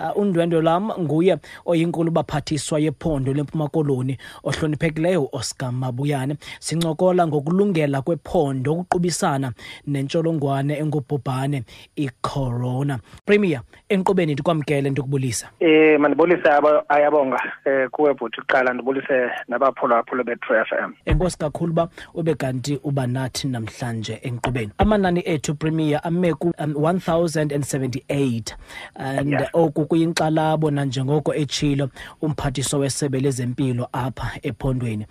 Uh, undwendwe lam nguye oyinkulu baphathiswa yephondo lempuma koloni ohloniphekileyo Oscar Mabuyane. Sincokola ngokulungela kwephondo ukuqubisana nentsholongwane engubhubhane icorona. Premier enkqubeni ndikwamkele ndikubulisa. Eh mandibulise aba ayabonga eh kuwe bhuti. Kuqala ndibulise nabaphulaphula be-True FM. enkosi kakhulu uba ube kanti uba nathi namhlanje enkqubeni amanani ethu premier ame ku um, 1078 and Yeah. oku kuyinkxalabo nanjengoko etshilo umphathiso wesebe lezempilo apha ephondweni.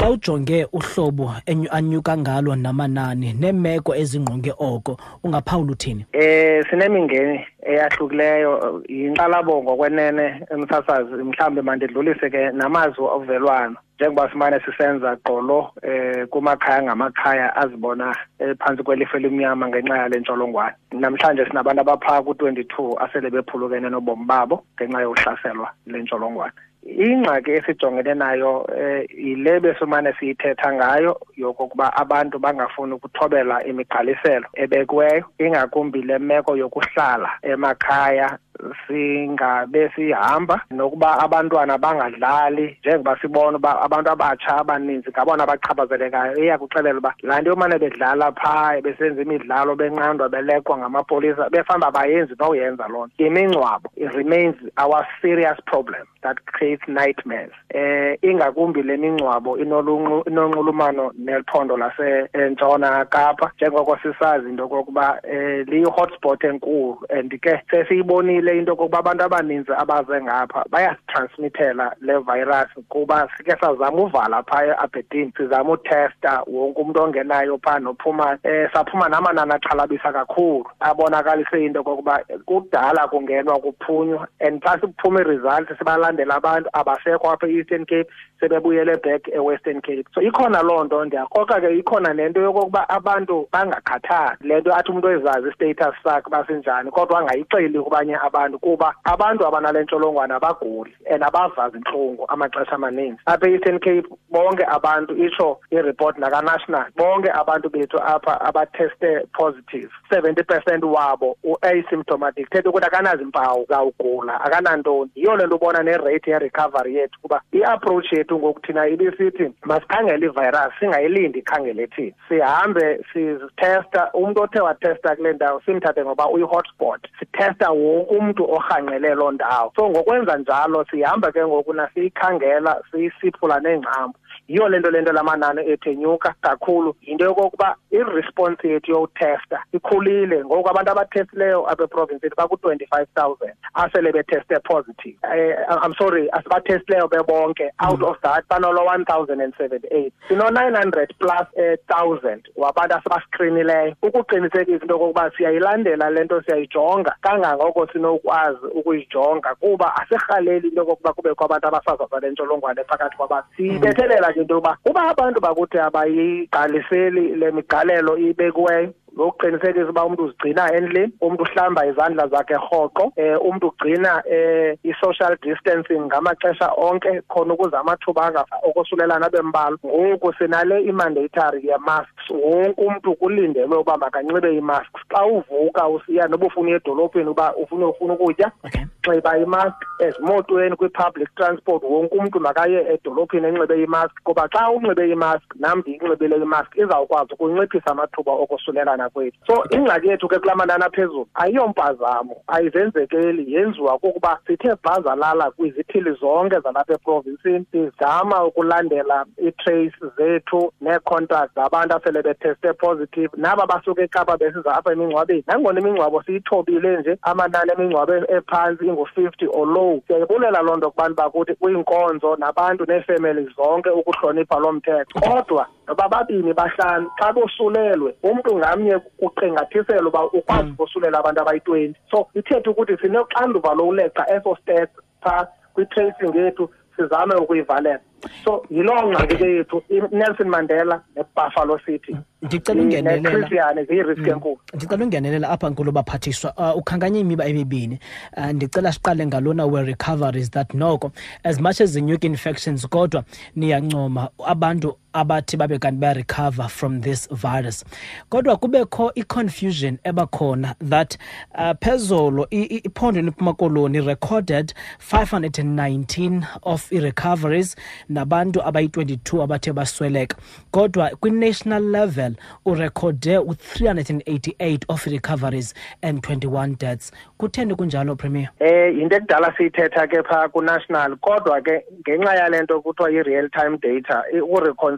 Xa ujonge uhlobo enyu- anyuka ngalo namanani neemeko ezingqonge oko. Ungaphawula uthini? Eh sinemingeni eyahlukileyo inqalabo ngokwenene emsasazi mhlambe mandidlulise ke namazwi ovelwano njengoba simane sisenza qolo eh kumakhaya ngamakhaya azibona eh, phansi kwelifa elimnyama ngenxa yale ntsholongwane. Namhlanje sinabantu abaphaa ku-22 asele bephulukene nobomi babo ngenxa yokuhlaselwa le ntsholongwane. Ingxaki esijongene nayo eh yile besimane siyithetha ngayo yokokuba abantu bangafuni ukuthobela imigqaliselo ebekiweyo ingakumbi le meko yokuhlala emakhaya singabe sihamba nokuba abantwana bangadlali. Njengoba sibona uba abantu abatsha abaninzi ngabona abachaphazelekayo iyakuxelela uba laa nto yomane bedlala phaa besenza imidlalo benqandwa belekwa ngamapolisa befanuba abayenzi noyenza loo nto. Imingcwabo it remains our serious problem that creates nightmares. Eh ingakumbi le mingcwabo inolunqu- inonxulumano nephondo lasentshona kapa njengoko sisazi into yokokuba eh liyi-hotspot enkulu. And ke sesiyibonile into yokokuba abantu abaninzi abaze ngapha bayasitransmithela le virus kuba sike sazama uvala phaya abhedini sizama utesta wonke umuntu ongenayo phaa nophumayo eh saphuma namanani axhalabisa kakhulu. Abonakalise into yokokuba kudala kungenwa kuphunywa and xa sikuphuma i-result sibalandela abantu abasekho apha e-eastern cape sebebuyele back e-western cape. So ikhona loo nto ndiyakroka ke ikhona nento yokokuba abantu bangakhathali. Le nto athi umntu ezazi i-status sakhe basenjani kodwa angayixeli kubanye abantu kuba abantu abanale ntsholongwane abaguli and abavazi intlungu amaxesha amaninzi. Apha e-eastern cape bonke abantu itsho ireport nakanational bonke abantu bethu apha abateste positive. seventy percent wabo u-asymptomatic. Thetha ukuthi akanazi mpawu zawugula akanantoni. Yiyo le nto ubona nerate yerecovery yethu kuba i-approach yethu ngoku thina ibisithi masikhangele ivirus singayilindi ikhangele thina. Sihambe sitesta umntu othe watesta kule ndawo simthathe ngoba uyi-hotspot. Sitesta wonke umntu orhanqele loo ndawo. So ngokwenza njalo sihamba ke ngoku nasiyikhangela siyisiphula neengcambu yiyo le nto le nto lamanani ethenyuka kakhulu. Yinto yokokuba iresponse yethu yowutesta ikhulile ngoku abantu abathestileyo apha eprovinsini baku-twenty-five thousand asele beteste positive. Eh, i'm sorry asibathestileyo bebonke out of that banolo one thousand and seventy-eight. Sino-nine hundred plus eh, thousand wabantu asibaskrini ukuqinisekisa into yokokuba siyayilandela le nto siyayijonga kangangoko sinokwazi ukuyijonga kuba asirhaleli into yokokuba kubekho abantu abasazazwa le ntsholongwane phakathi kwabantu siyibethelela ke into yokuba uba abantu bakuthi abayiqaliseli le migalelo ibekiweyo ngokuqinisekisa uba umntu uzigcina endlini umntu uhlamba izandla zakhe rhoqo um umntu ugcina um i-social distancing ngamaxesha onke khona ukuze amathuba anga- okosulelana abe mbalwa ngoku sinale imandatory ye-masks wonke umntu kulindelwe uba makanxibe ii-masks xa uvuka usiya noba ufuna uya edolophini uba ufuna ufuna ukutya okay. Nxiba imask ezimotweni kwi-public transport wonke umntu makaye edolophini enxibe imask. Kuba xa unxibe imask nam ndiyinxibile imask izawukwazi ukunciphisa amathuba okusulelana kwethu. So ingxaki yethu ke kula manani aphezulu ayiyompazamo ayizenzekeli. Yenziwa kukuba sithe bhazalala kwizithili zonke zalapha eprovinsini sizama ukulandela ii-trace zethu nee-contacts zabantu asele beteste positive. Naba basuke ekapa besiza apha emingcwabeni nangona imingcwabo siyithobile nje amanani emingcwabo ephantsi ingu-fifty or low. Siyayibulela loo nto kubantu bakuthi kwiinkonzo nabantu neefemeli zonke ukuhlonipha loo mthetho. Kodwa noba babini bahlanu xa bosulelwe umntu ngamnye kuqingathiselwa uba ukwazi ukosulela abantu abayi-twenty. So ithethe ukuthi sinoxanduva lokuleqa eso stats phaa kwi-tracing yethu sizame ukuyivalela. So yiloo ngxaki ke yethu i-nelson mandela nebuffalo city. Ndicela ungenelela. Nechristiane ziyi-risk enkulu. Ndicela ungenelela apha nkulu baphathiswa uh, ukhankanya imiba emibini. Uh, ndicela siqale ngalona we-recoveries that noko as much as zinyuka infections kodwa niyancoma. Abantu abathi babe kanti bayarecover from this virus. Kodwa kubekho i-confusion ebakhona that uh, phezolo iphondo liphuma koloni recorded 519 of i-recoveries nabantu abayi-22 abathe basweleka. Kodwa kwi-national level urekhode u-388 of i-recoveries and 21 deaths. Kutheni kunjalo premier? Eh yinto ekudala siyithetha ke phaa ku-national kodwa ke ngenxa yale nto kuthiwa i-real time data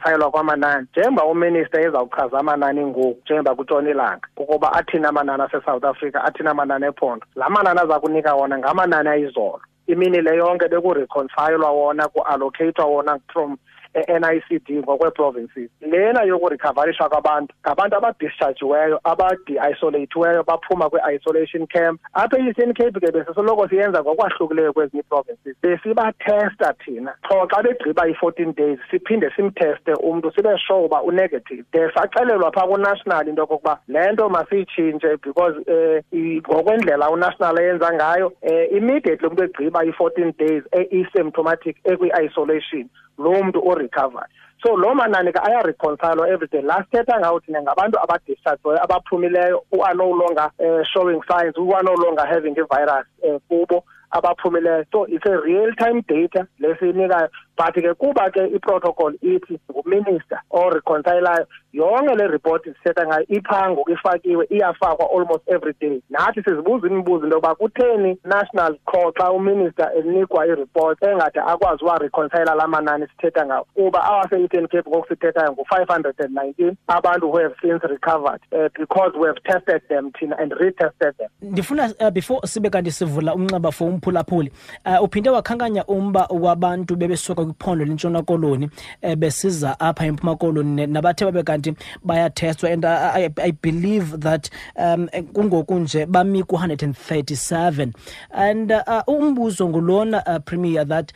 ukureconcilwa kwamanani. Njengoba uminister ezawuchaza amanani ngoku njengoba kutshonilanga ukuba athini amanani asesouth africa athini amanani ephondo la manani aza kunika wona ngamanani ayizolo. Imini le yonke bekureconcilwa wona ku-allocatwa wona from e-NICD ngokwe-provinces. Lena yokurecoverishwa kwabantu ngabantu abadischargiweyo abadi-isolatiweyo baphuma kwi-isolation camp. Apha e-eastern cape ke besisoloko siyenza ngokwahlukileyo kwezinye ii-provinces besibathesta thina. Qho xa begqiba i-fourteen days siphinde simtheste umntu sibe sure uba unegative. De saxelelwa phaa kunational into yokokuba le nto masiyitshintshe because um ngokwendlela unational eyenza ngayo um immediately umntu egqiba i-fourteen days e-asymptomatic ekwi-isolation loo mntu orecovered so loo manani ke ayareconcilwa everyday last thetha ngawo thina ngabantu abadischargiweyo abaphumileyo who are no longer uh, showing signs who are no longer having i-virus uh, kubo abaphumileyo. So it's a real time data lesiyinikayo but ke kuba ke iprotocol ithi nguminister oreconcilayo yonke le report sithetha ngayo iphaa ngoku ifakiwe iyafakwa almost every day. Nathi sizibuza imibuzo into yokuba kutheni national call xa uminister enikwa ireport engade akwazi uwareconcila la manani sithetha ngawo? Kuba awase-eastern cape ngoku sithethayo ngu-five hundred and nineteen abantu who have since recovered uh, because we have tested them thina and retested them. Ndifuna uh, before sibe kanti sivula umnxeba for umphulaphuli uh, uphinde wakhankanya umba wabantu bebesuka kwiphondo lentshona koloni um besiza apha empuma koloni nabathe babe kanti bayathestwa and I, I, I believe that um kungoku nje bami ku-137 and uh, umbuzo ngulona uh, premier that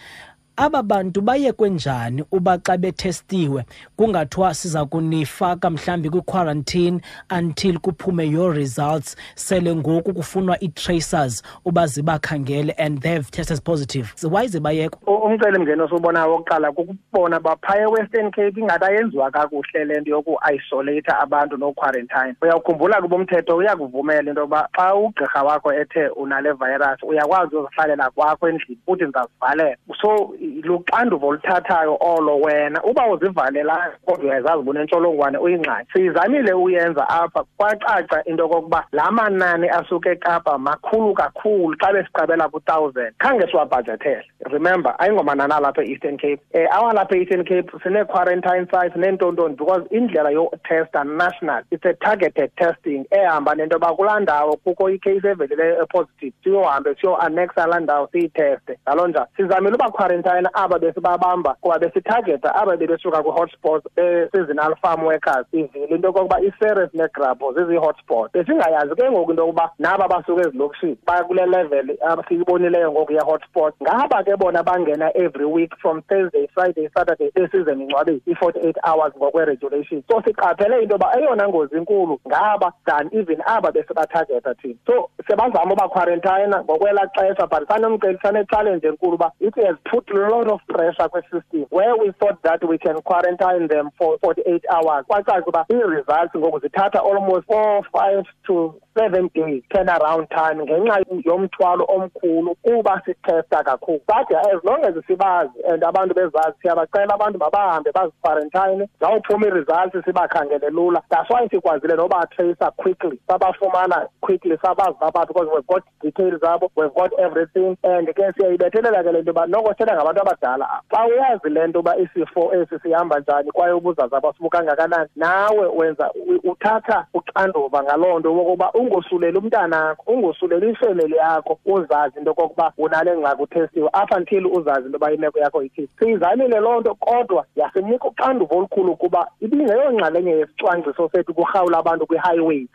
aba bantu bayekwe njani uba xa betestiwe kungathiwa siza kunifaka mhlambi kwi-quarantine until kuphume your results. Sele ngoku kufunwa ii-tracers uba zibakhangele and they have tested positive. Why zibayekwa umcelimngeni osubonayo wokuqala kukubona uba phaya ewestern cape ingathi ayenziwa kakuhle le nto yoku-isolata abantu no-quarantine. Uyawukhumbula kuba umthetho uyakuvumela into yokuba xa ugqirha wakho ethe unale virus uyakwazi uzihlalela kwakho endlini futhi ndizazivalela so luxanduva oluthathayo olo wena. Uba uzivalelayo kodwa uyazazi uba unentsholongwane uyingxaki. Siyizamile uyenza apha. Kwacaca into yokokuba laa manani asuke ekapa makhulu kakhulu xa besiqabela ku-thousand. Khange siwabhajethele remember ayingomanani alapha e-eastern cape. Um awalapha e-eastern cape sinee-quarantine sites neentontoni because indlela yotesta national it's a targeted testing ehamba nento yoba kulaa ndawo kukho icase evelileyo epositive siyohambe siyo-anexa laa ndawo siyitheste ngaloo njani sizamile uba quarantine aba besibabamba kuba besithageta aba bebesuka kwi-hotspot be-seasonal eh, farm workers ivile into yokokuba i-ceres negrabo zizi-hotspot. Besingayazi ke ngoku into yokuba naba basuka ezilokishini bakule level ah, siyibonileyo ngoku ye-hotspot. Ngaba ke bona bangena every week from thursday friday saturday besize mingcwabeni i-forty eight hours ngokwe-regulation. So siqaphele into yoba eyona ngozi inkulu ngaba than even aba besibathageta thina. So sebazama uba quarantine ngokwelaa xesha but sanomceli sane-challenge enkulu uba it has put lot of pressure kwi-system. Where we thought that we can quarantine them for forty eight hours kwacaca uba ii-results ngoku zithatha almost four five to seven days turnaround time ngenxa yomthwalo omkhulu kuba sithesta kakhulu. But as long as sibazi and abantu bezazi siyabacela abantu mabahambe baziquarantine zawuphuma ii-results sibakhangele lula. That's why sikwazile nobatracer quickly sabafumana quickly sabazi babantu because we've got details zabo we've got everything and ke siyayibethelela ke le nto yoba noko sithetha ngabantu abadala xa uyazi le nto uba isifo esi sihamba njani kwaye ubuzazi abasubu kangakanani nawe wenza uthatha uxanduva ngaloo nto ungosuleli umntanakho ungosuleli ifemeli yakho uzazi into yokokuba unale ngxaki uthestiwe until uzazi into imeko yakho ithini. Siyizamile loo nto kodwa yasinika uxanduva olukhulu kuba ibingeyonxalenye yesicwangciso sethu kurhawula abantu kwi-highway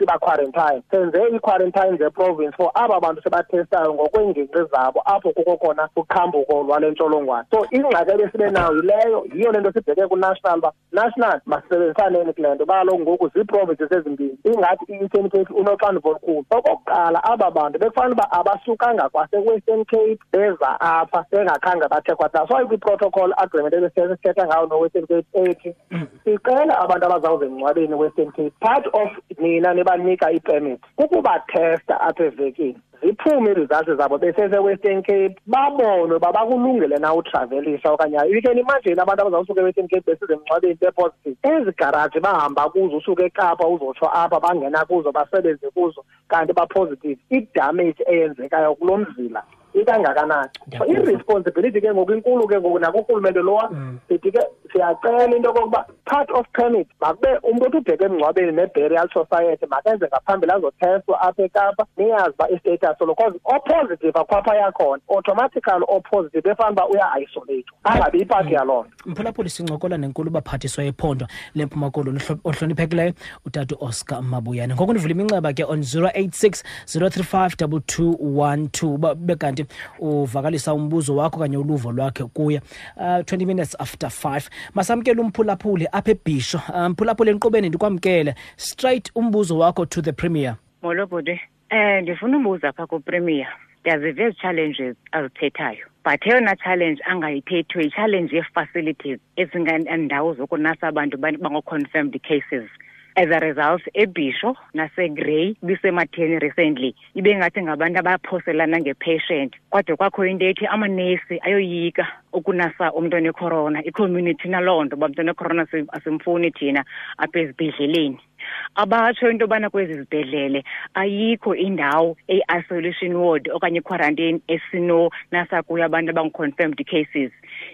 senze ii-quarantine zeprovince for aba bantu sibathestayo ngokweengingqi zabo apho kukho khona uqhambuko lwale one. So ingxaki ebesibe nayo yileyo yiyo le nto sibheke ku-national uba national masisebenzisaneni kule nto? Baloku ngoku zii-provinces ezimbini. Ingathi i-eastern cape unoxanduva olukhulu. Okokuqala aba bantu bekufanele uba abasukanga kwase-western cape beza apha bengakhange bathe kwatha. So kwi-protocol agreement ebesithetha ngayo no-western cape ethi sicela abantu abazawuze emngcwabeni western cape. Part of nina nibanika i-permit kukubathesta apha evekini. Ziphume ii-results zabo besese-western cape babonwe uba bakulungele na utravelisa okanye hayi. You can imagine abantu abazawusuka e-western cape besize emngcwabeni bepositive ezi garaji bahamba kuzo usuke ekapa uzotsho apha bangena kuzo basebenze kuzo kanti bapositive. Idamage eyenzekayo kulo mzila. Ikangakanani so i-responsibility ke ngoku inkulu ke ngoku nakurhulumente lowa. Mm. sithi ke siyacela into yokokuba part of permit makube umntu othi ubheke emngcwabeni ne-burial society makenze ngaphambili azothestwa apha ekapa niyazi uba istatus solo because opositive akhwapha yakhona automatically opositive efana uba uya-isolatwa angabi ipati yaloo nto. Mphulaphuli sincokola nenkulu baphathiswa yephondo lempuma koloni ohlo- ohloniphekileyo utata oscar mabuyane. Ngoku ndivula iminxeba ke on 086 035 2212 bekanti uvakalisa umbuzo wakho kanye uluvo lwakhe kuye uh, 20 minutes after 5 masamkele umphulaphuli apha ebhisho uh, mphulaphuli enkqubeni ndikwamkele straight umbuzo wakho to the premier. Molo bhuti um ndifuna ubuza apha kupremier. Ndiyaziva ezi challenges azithethayo but eyona challenge angayithethiyo yi-challenge yee-facilities ezingandawo zokunasa abantu ban- bango-confirmed cases. As a result ebhisho nasegrey bisematheni recently ibe ngathi ngabantu abaphoselana ngepatient. Kodwa kwakho into ethi amanesi ayoyika ukunasa umntu onecorona. Icommunity naloo nto uba mntu onecorona asim- asimfuni thina apha ezibhedleleni. Abatsho into yobana kwezi zibhedlele ayikho indawo eyi-isolation ward okanye iquarantine esinonasa kuyo abantu abangu-confirmed cases.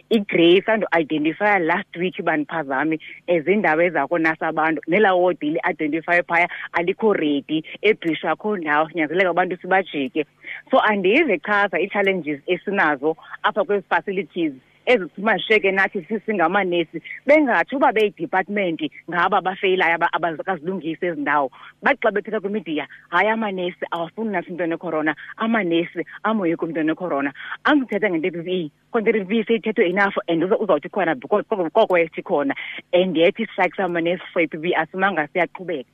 Igrey sandoidentifya last week baniphazami ezindawo ezakonasa abantu nelaa ward li-identifye phaya alikho ready ebhisho akho ndawo. Nyanzeleka abantu sibajike. So andive chaza ii-challenges esinazo apha kwezi facilities ezimasheke nathi sisingamanesi bengathi uba beyidepartment ngaba bafeyilayo aba- abazilungisa ezi ndawo. Bathi xa bethetha kwimidiya hayi amanesi awafuni nasi umntu onecorona. Amanesi amoyika umntu onecorona. Andithetha ngento e-p p e konto i-p p e seyithethwe enough and uza- uzawuthi khona because koko- koko ethi khona. And yethi strike samanesi for i-p p e asimanga siyaqhubeka.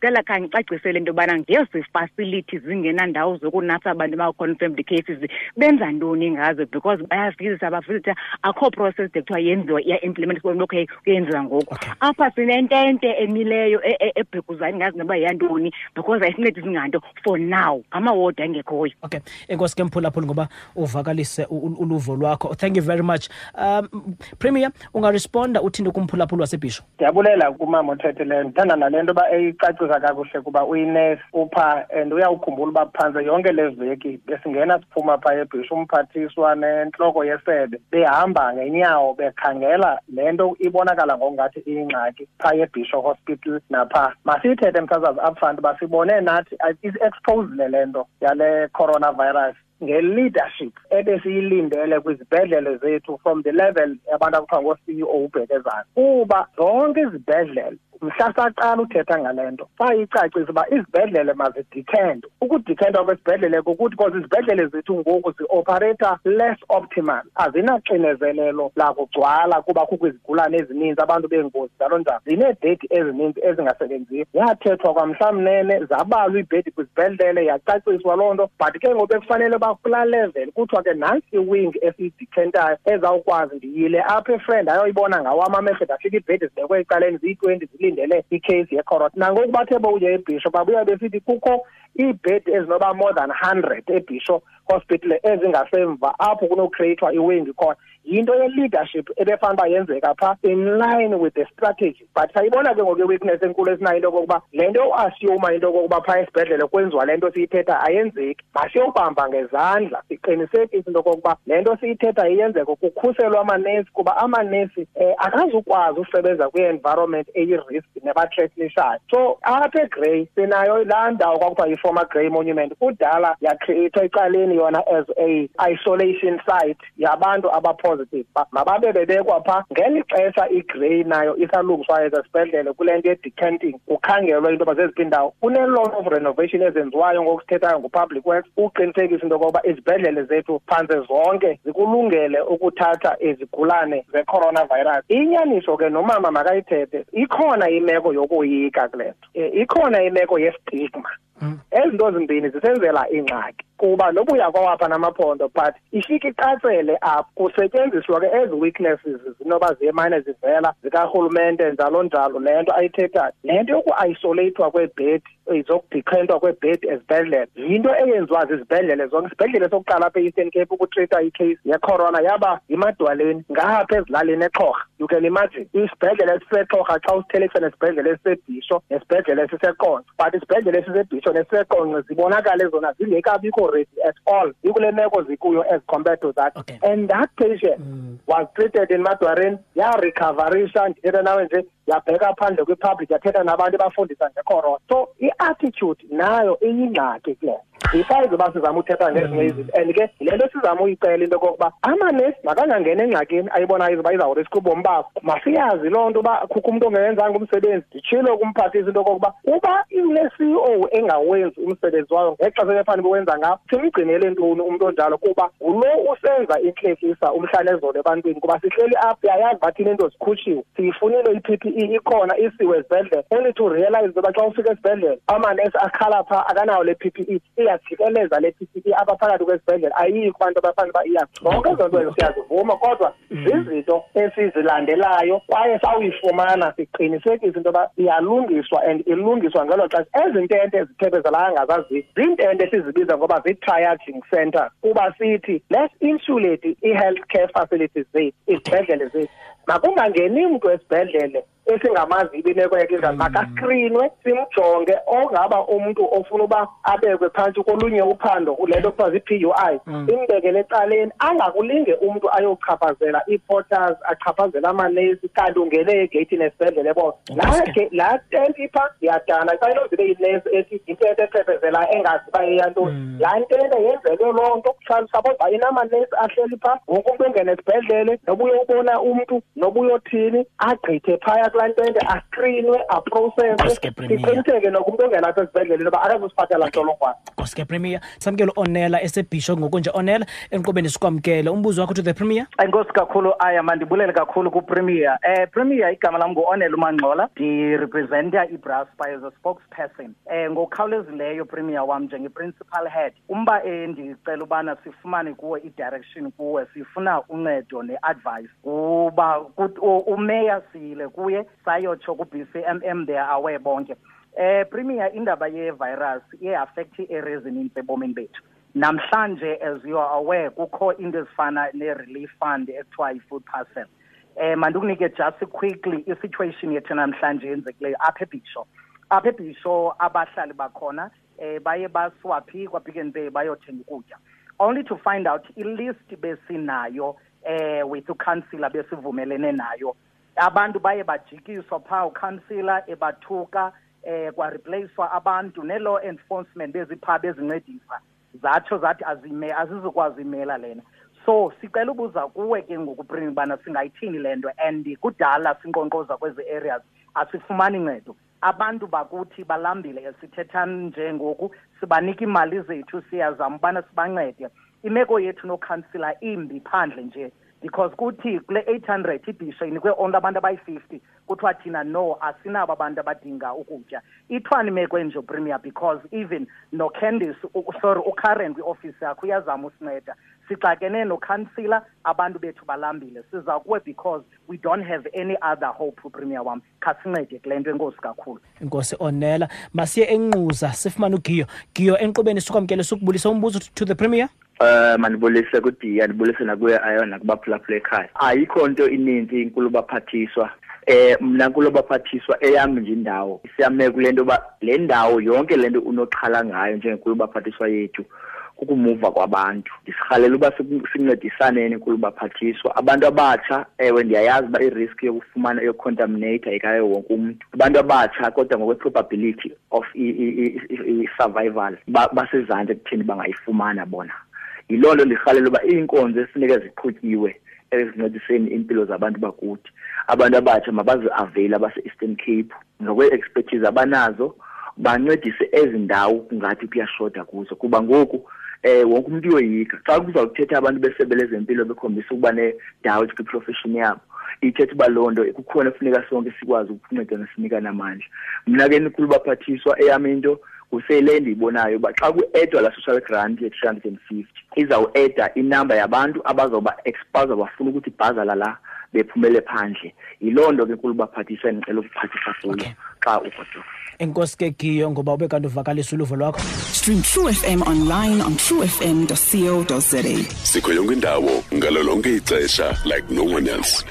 Ndicela khandicacisele into yobana ngezi facilities zingenandawo zokunasa abantuaba-confirmed cases. Benza ntoni ngazo? Because bayavizisa bavizitha akho process de kuthiwa yenziwa iya-implement lokhu kuyenziwa ngoku. Apha sinentente emileyo e- e- ebhekuzane ngazi noba yeyantoni because ayisincedi zinganto for now. Amawodi angekhoyo. Okay. Enkosi ke mphulaphuli ngoba uvakalise u- u- uluvo lwakho. Thank you very much. Um premier ungaresponda uthinte kumphulaphuli wasebhisho ndiyabulela kumama othethileyo ndithanda nale nto uba eyicacisa kakuhle kuba uyinesi upha and uyawukhumbula uba phantse yonke le veki besingena siphuma phaa umphathiswa nentloko yesebe behamba ngenyawo bekhangela le nto ibonakala ngokungathi iyingxaki phaa hospital masiyithethe uba sibone nathi uh, isi-exposile le nto yale coronavirus ebesiyilindele kwizibhedlele zethu from the level abantu ngoo-c o ubhekezana kuba zonke izibhedlele mhla saqala uthetha ngale nto. Sayicacisa uba izibhedlele mazidikhendwe ukudikhendwa kwesibhedlele kukuthi because izibhedlele zethu ngoku zioperata less optimal. Azinaxinezelelo lakugcwala kuba kukho izigulane ezininzi abantu beengozi njalo njalo. Zineedeti ezininzi ezingasebenziyo. Yathethwa kwamhlamnene zabalwa iibhedi kwizibhedlele yacaciswa loo nto. But ke ngoku bekufanele uba kulaa level kuthiwa ke nantsi iwing esiyidikhentayo ezawukwazi ndiyile apha efriend ayoyibona ngawam amehlo ndafika iibhedi zibekwe ecaleni ziyi-twenty zilindele ikheyisi yecorona. Nangoku bathe bowuye ebhisho babuya besithi kukho iibhedi ezinoba more than hundred ebhisho hospital ezingasemva apho iwing khona. Yinto yenzeka phaa in line with the strategy. But sayibona ke ngoku i-weakness enkulu esinayo into yokokuba le nto yoasiyuma into yokokuba phaa esibhedlele kwenziwa le nto siyithetha ayenzeki. Masiyobamba ngezandla. Siqinisekise into yokokuba le nto siyithetha iyenzeka. Kukhuselwa amanesi kuba amanesi um akazukwazi usebenza kwi-environment eyi-risk nebathreatnishayo so apha egrey sinayo laa ndawo kwakuthiwa yi-former grey monument. Kudala ecaleni yona as a isolation site yabantu abapho positive ba mababe bebekwa pha ngeli xesha igrey nayo isalungiswayo ezesibhedlele kule nto ye-decanting kukhangelwa into yoba zeziphi indawo kune-lot of renovation ezenziwayo ngokusithethayo ngupublic works uqinisekisa into yokokuba izibhedlele zethu phantse zonke zikulungele ukuthatha izigulane ze-coronavirus. Inyaniso ke nomama makayithethe ikhona imeko yokoyika kule nto. Um ikhona imeko yestigma. Ezi nto zimbini zisenzela ingxaki kuba noba uyakwawapha namaphondo but ifike icacele apho. Kusetyenziswa ke ezi weaknesses zinoba ziyemane zivela zikarhulumente njalo njalo. Le nto ayithethayo. Le nto yoku-isoleyithwa kweebhedi zokudikhentwa kweebhedi ezibhedlele yinto eyenziwa zizibhedlele zonke isibhedlele sokuqala apha e-eastern cape ukutrita icase yecorona yaba yimadwaleni ngapha ezilalini exhorha you can imagine isibhedlele esisexhorha xa usithelekisa nesibhedlele esisebhisho nesibhedlele esiseqonco but isibhedlele esisebhisho nesiseqonco zibonakale zona zingekabikho ready at all. Ikule meko zikuyo as compared to that. Okay. and that patient mm. was treated in madwareni yarecoverisha ndithetha nawe nje yabheka phandle kwipublic yathetha nabantu ebafundisa ngecorona. So i-attitude nayo iyingxaki kule yisayizi uba sizama uthetha ngezinye izinto and ke yile nto sizama uyicela into yokokuba amanesi makangangena engxakini ayibonayo uba izawuriskha ubomi bakho. Masiyazi loo nto uba kukho umntu ongewenzanga umsebenzi. Nditshilo kumphathisa into yokokuba uba une-c o engawenzi umsebenzi wayo ngexesha ebefanele bewenza ngabo simgcinele ntoni umntu onjalo kuba ngulo usenza intlekisa umhlanezolo ebantwini. Kuba sihleli apha yayazi uba thina into zikhutshiwe siyifunile i-p p e ikhona isiwe ezibhedlele only to realize uba xa ufika esibhedlele amanesi akhala phaa akanawo le p p e. iyajikeleza le p p e apha phakathi kwesibhedlele ayiyi kubantu abafanele uba iya zonke ezo nto ezo siyazivuma kodwa zizinto esizilandelayo kwaye sawuyifumana siqinisekise into yoba iyalungiswa and ilungiswa ngelo xesha. Ezi ntente zithebezelayo angazaziyo ziintente esizibiza ngoba zii-triaging centers kuba sithi let's insulate i-health care facilities zethu izibhedlele zethu. Makungangeni mntu esibhedlele esingamaziyo imeko yakhe njani makaskrinwe simjonge ongaba umntu ofuna uba abekwe phantsi kolunye uphando le nto kuthiwa zii-p u i. Imbekele ecaleni angakulinge umntu ayochaphazela ii-porters achaphazela amanesi kanti ungene egeyithini esibhedlele bona? Laa ge- laa tenti ipha ndiyadana xa inozibe inesi ethi yintente echephezelayo engazi uba yeyantoni laa ntente yenzelwe loo nto. Suppose uba inamanesi ahleli phaa wonke umntu ongena esibhedlele noba uyobona umntu noba uyothini agqithe phaya kulaa ntente askrinwe aprosese Koske Premier. siqiniseke noku umntu ongelapha esibhedlele intoba akazusiphathela ntsholongwane koske premier samkelo onela esebhisho ngoku nje onela enqubeni sikwamkele umbuzo wakho to the premier enkosi kakhulu aya mandibulele kakhulu kupremier eh premier igama lam ngu-onel umangxola ndirepresenta ibraspa as a spokesperson eh ngokukhawulezileyo premier wam njenge-principal head umba eh ndicela ubana sifumane kuwe i-direction kuwe sifuna uncedo ne-advice kuba kut- u- umeya siyile kuye sayotsho ku-bcmm they are aware bonke eh premier indaba ye-virus iye-affect ii-areas ezinintsi ebomini bethu. Namhlanje as you are aware kukho into ezifana ne-relief fund ekuthiwa yi-food parcel. Eh mandikunike just quickly i-situation yethu namhlanje yenzekileyo apha ebhisho apha ebhisho abahlali bakhona eh baye baswaphi kwapick and pay bayothenga ukutya. Only to find out ilist besinayo eh with ukansila besivumelene nayo. Abantu baye bajikiswa phaa ukhansila ebathuka eh kwareplacewa abantu ne-law enforcement beziphaa bezincedisa zatsho zathi azime azizukwazi imela lena. So sicela ubuza kuwe ke ngoku primi ubana singayithini le nto? And kudala sinkqonkqoza kwezi areas asifumani ncedo. Abantu bakuthi balambile esithetha nje ngoku sibanika iimali zethu siyazama ubana sibancede. Imeko yethu nokhansila imbi phandle nje. Because kuthi kule eight hundred ibhisho inikwe onke abantu abayi-fifty kuthiwa thina no asinabo abantu abadinga ukutya. Ithwani imeko enje premier because even nocandice u- sorry ucurrent kwiofisi yakho uyazama usinceda. Sixakene nokhansila abantu bethu balambile. Siza kuwe because we don't have any other hope premier wam. Khasincede kule nto enkosi kakhulu. Inkosi onela masiye enquza sifumane ugiyo. Giyo enqubeni sikwamkele sikubulisa umbuzo to the premier. Eh mandibulise kudiya andibulise nakuye ayo nakubaphulaphula ekhaya. Ayikho nto ininzi inkulu baphathiswa. Eh mna kulo baphathiswa eyam nje indawo siyame kule nto ba le ndawo yonke le nto unoxhala ngayo njengenkulu baphathiswa yethu kukumuva kwabantu. Ndisirhalela uba sincedisaneni nkulu baphathiswa. Abantu abatsha ewe ndiyayazi uba irisk yokufumana yocontaminate ikayo wonke umntu. Abantu abatsha kodwa ngokwe-probability of i-survival basezantsi ekutheni bangayifumana bona yiloo nto ndirhalela uba iinkonzo esinike ziqhutyiwe ezincediseni impilo zabantu bakuthi. Abantu abatsha mabazi-avail abase-eastern cape ngokwe-expertise abanazo bancedise ezindawo kungathi kuyashoda kuzo. Kuba ngoku eh wonke umuntu uyoyika. Xa kuza kuthetha abantu besebe lezempilo bekhombisa ukuba ne-doubt kwi-profession yabo ithetha uba loo nto kukhona kufuneka sonke sikwazi ukunceda nesinika namandla mna ke nikhulu baphathiswa eyami into kusele endiyibonayo uba xa ku-edwa la social grant ye-three hundred and fifty izawueda inamba yabantu abazoba exposa bafuna ukuthi ibhazala la bephumele phandle yiloo nto ke nkulu baphathiswa endicela ukuphathisa kulo Okay. xa ugodoka enkosi ke giyo ngoba ube kanti uvakalisa uluvo lwakho Stream True FM online on truefm.co.za. sikho yonke indawo ngalo lonke ixesha like no one else